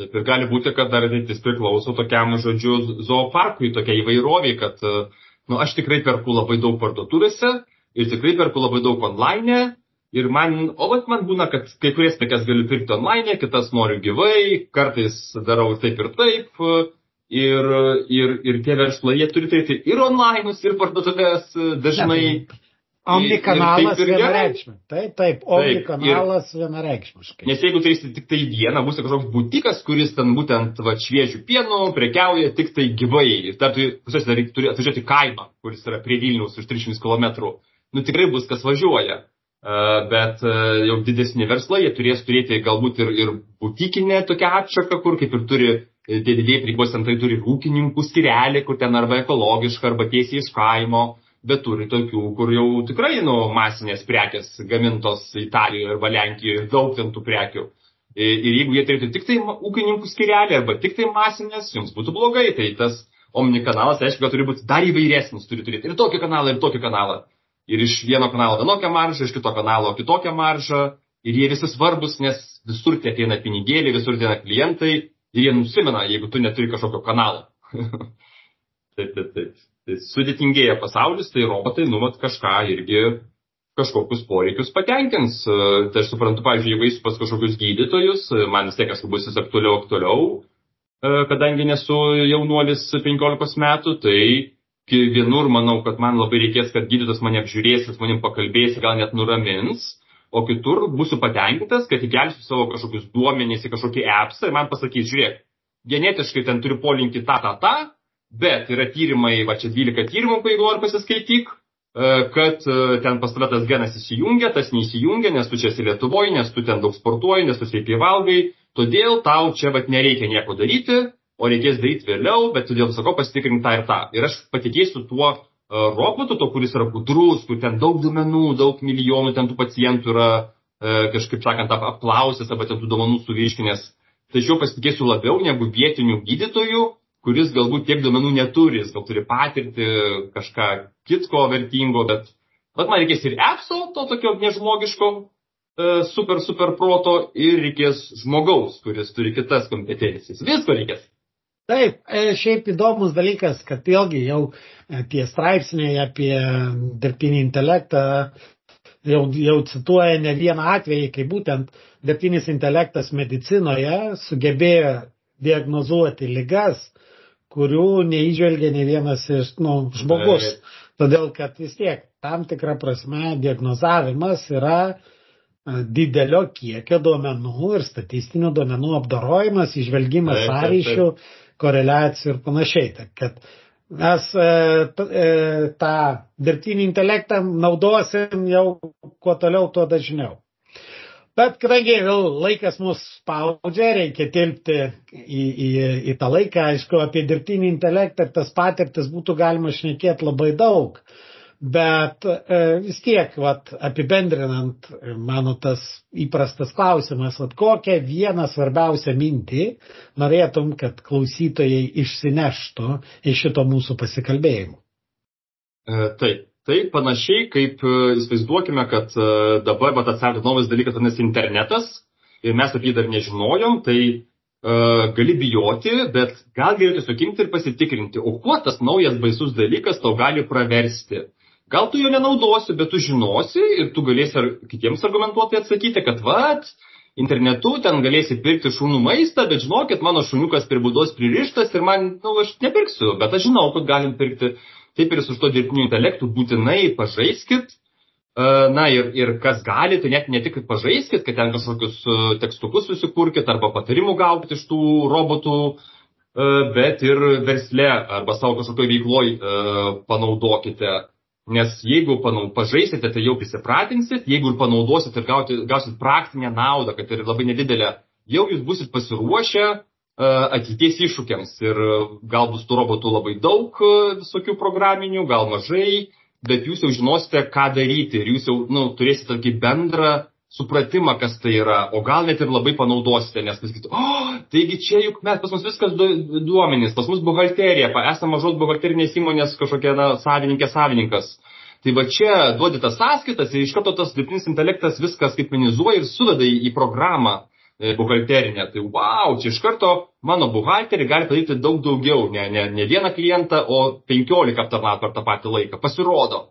Taip ir gali būti, kad dar ateitis priklauso tokiam, žodžiu, zooparkui, tokia įvairoviai, kad, nu, aš tikrai perku labai daug parduotuvėse ir tikrai perku labai daug online Ir man, o vat man būna, kad kai kurias prekes galiu pirkti online, kitas noriu gyvai, kartais darau taip ir taip. Ir, ir, ir tie verslai, jie turi turėti ir online, ir parduotuvės dažnai. Omnikanalas vienareikšmiškai. Taip, taip, omnikanalas vienareikšmiškai. Nes jeigu turėsi tik tai vieną, bus kažkoks būtikas, kuris ten būtent va, šviežių pienų prekiauja tik tai gyvai. Ir dar turi, turi atvažiuoti kaimą, kuris yra prie Vilnius už 300 km. Nu tikrai bus kas važiuoja bet jau didesni verslai, jie turės turėti galbūt ir, ir butikinę tokią atšaką, kur kaip ir turi, tie didėjai prikos centrai turi ūkininkų skirelį, kur ten arba ekologiška, arba tiesiai iš kaimo, bet turi tokių, kur jau tikrai, nu, masinės prekės gamintos Italijoje arba Lenkijoje, daug ten tų prekių. Ir jeigu jie turėtų tik tai ūkininkų skirelį arba tik tai masinės, jums būtų blogai, tai tas omnikanalas, aišku, kad turi būti dar įvairesnis, turi turėti ir tokį kanalą, ir tokį kanalą ir iš vieno kanalo vienokią maržą, iš kito kanalo kitokią maržą. Ir jie visi svarbus, nes visur tie ateina pinigėliai, visur ateina klientai ir jie nusimena, jeigu tu neturi kažkokio kanalo. taip, taip, taip. Tai sudėtingėja pasaulis, tai robotai numat kažką irgi kažkokius poreikius patenkins. Tai aš suprantu, pavyzdžiui, jeigu eisiu pas kažkokius gydytojus, man vis tiek kažkaip bus vis aktualiau, aktualiau, kadangi nesu jaunuolis 15 metų, tai vienur manau, kad man labai reikės, kad gydytojas mane apžiūrės, jis manim pakalbės, gal net nuramins, o kitur būsiu patenkintas, kad įkelsiu savo kažkokius duomenys į kažkokį appsą ir man pasakys, žiūrėk, genetiškai ten turiu polinkį tą, tą, tą, bet yra tyrimai, va čia 12 tyrimų, kai nori pasiskaityk, e, kad e, ten pas tave tas genas įsijungia, tas neįsijungia, nes tu čia esi Lietuvoje, nes tu ten daug sportuoji, nes tu sveikai valgai, todėl tau čia vat nereikia nieko daryti, o reikės daryti vėliau, bet todėl sakau, pasitikrink tą ir tą. Ir aš patikėsiu tuo uh, robotu, to, kuris yra gudrus, kur ten daug duomenų, daug milijonų ten tų pacientų yra uh, kažkaip sakant apklausęs arba ten tų duomenų suvirškinęs. Tačiau pasitikėsiu labiau negu vietinių gydytojų, kuris galbūt tiek duomenų neturi, jis gal turi patirti kažką kitko vertingo, bet, bet man reikės ir EPSO, to tokio nežmogiško, uh, super, super proto ir reikės žmogaus, kuris turi kitas kompetencijas. Visko reikės. Taip, e, šiaip įdomus dalykas, kad vėlgi jau tie straipsniai apie dirbtinį intelektą jau, jau cituoja ne vieną atvejį, kai būtent dirbtinis intelektas medicinoje sugebėjo diagnozuoti lygas, kurių neįžvelgia ne vienas iš nu, žmogus. Todėl, kad vis tiek tam tikrą prasme diagnozavimas yra e, didelio kiekio duomenų ir statistinių duomenų apdorojimas, išvelgimas sąryšių koreliacijų ir panašiai. Tai kad mes e, e, tą dirbtinį intelektą naudosim jau kuo toliau, tuo dažniau. Bet kadangi vėl laikas mus spaudžia, reikia tilpti į, į, į tą laiką, aišku, apie dirbtinį intelektą ir tas patirtis būtų galima šnekėti labai daug. Bet e, vis tiek, vat, apibendrinant, mano tas įprastas klausimas, vat, kokią vieną svarbiausią mintį norėtum, kad klausytojai išsineštų iš šito mūsų pasikalbėjimo? E, taip, tai panašiai kaip e, įsivaizduokime, kad e, dabar vat, atsirado naujas dalykas, vadinasi internetas, ir mes apie jį dar nežinojom, tai gali bijoti, bet gal geriau tiesiog imti ir pasitikrinti, o kuo tas naujas baisus dalykas tau gali praversti. Gal tu jo nenaudosi, bet tu žinosi ir tu galėsi ar kitiems argumentuotai atsakyti, kad vat, internetu ten galėsi pirkti šunų maistą, bet žinokit, mano šuniukas prie būdos pririštas ir man, na, nu, aš nepirksiu, bet aš žinau, kad galim pirkti. Taip ir su to dirbtiniu intelektu būtinai pažaiskit, Na ir, ir kas gali, tai net ne tik pažaiskit, kad ten kažkokius tekstukus susikurkit arba patarimų gaukit iš tų robotų, bet ir versle arba savo kažkokio veikloj panaudokite. Nes jeigu panau, pažaisite, tai jau prisipratinsit, jeigu ir panaudosit ir gauti, gausit praktinę naudą, kad ir labai nedidelę, jau jūs busit pasiruošę ateities iššūkiams. Ir gal bus tų robotų labai daug visokių programinių, gal mažai bet jūs jau žinosite, ką daryti ir jūs jau nu, turėsite tokį bendrą supratimą, kas tai yra, o gal net ir labai panaudosite, nes pasakytų, o, oh, taigi čia juk mes, pas mus viskas du, duomenys, pas mus buhalterija, esame mažos buhalterinės įmonės kažkokia na, savininkė savininkas. Tai va čia duodi tas sąskaitas ir iš karto tas dirbtinis intelektas viską skaitmenizuoja ir suveda į, į programą E, buhalterinė. Tai wow, čia iš karto mano buhalterį gali padaryti daug daugiau, ne, ne, ne vieną klientą, o 15 aptarnauti per tą patį laiką. Pasirodo.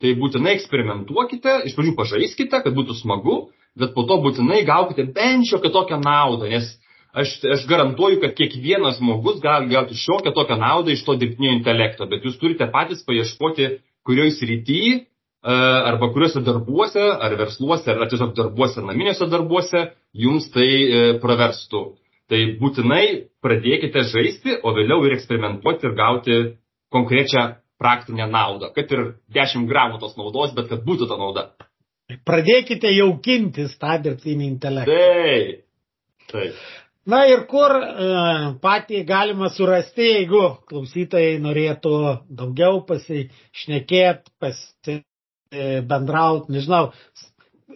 Tai būtinai eksperimentuokite, iš pradžių pažaiskite, kad būtų smagu, bet po to būtinai gaukite bent šiokią tokią naudą, nes aš, aš garantuoju, kad kiekvienas žmogus gali gauti šiokią tokią naudą iš to dirbtinio intelekto, bet jūs turite patys paieškoti, kurioj srityje arba kuriuose darbuose, ar versluose, ar tiesiog darbuose, naminiuose darbuose, jums tai e, praverstų. Tai būtinai pradėkite žaisti, o vėliau ir eksperimentuoti ir gauti konkrečią praktinę naudą. Kad ir 10 gramų tos naudos, bet kad būtų ta nauda. Pradėkite jaukintis tą dirbtinį intelektą. Taip. Taip. Na ir kur e, patį galima surasti, jeigu klausytojai norėtų daugiau pasišnekėti, pasi, E, nežinau,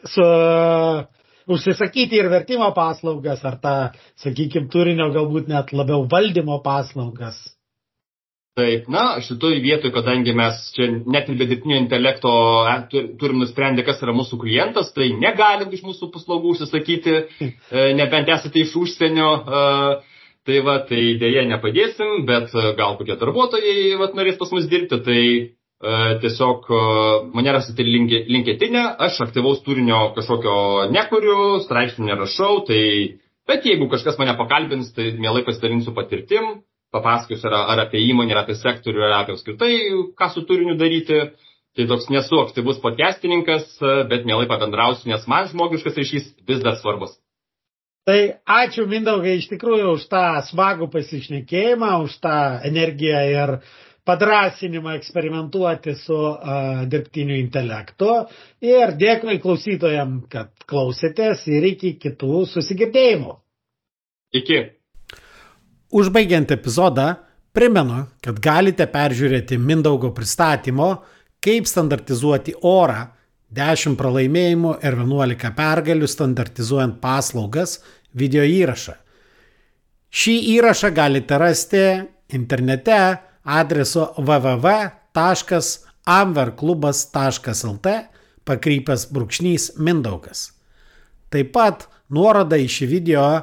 su, užsisakyti ir vertimo paslaugas, ar tą, sakykime, turinio galbūt net labiau valdymo paslaugas. Taip, na, šitoj vietoj, kadangi mes čia net ir be dirbtinio intelekto e, turim nusprendę, kas yra mūsų klientas, tai negalim iš mūsų paslaugų užsisakyti, e, nebent esate iš užsienio. Tai va, tai dėje nepadėsim, bet gal kokie darbuotojai vat, norės pas mus dirbti, tai E, tiesiog e, mane rasite linketinę, aš aktyvaus turinio kažkokio nekuriu, straipsnių nerašau, tai, bet jeigu kažkas mane pakalbins, tai mielai pasidalinsiu patirtim, papasakosiu ar, ar apie įmonę, ar apie sektorių, ar apie apskritai, ką su turiniu daryti. Tai toks nesu aktyvus podcastininkas, bet mielai pabendrausiu, nes man žmogiškas ryšys vis dar svarbus. Tai ačiū Mindaugai iš tikrųjų už tą smagų pasišnekėjimą, už tą energiją ir padrasinimą eksperimentuoti su uh, dirbtiniu intelektu. Ir dėkui klausytojam, kad klausėtės ir iki kitų susigirdėjimų. Iki. Užbaigiant epizodą, primenu, kad galite peržiūrėti Mindaugo pristatymo, kaip standartizuoti orą 10 pralaimėjimų ir 11 pergalių standartizuojant paslaugas video įrašą. Šį įrašą galite rasti internete adresu www.amverklubas.lt pakrypęs brūkšnys Mindaugas. Taip pat nuorodą į šį video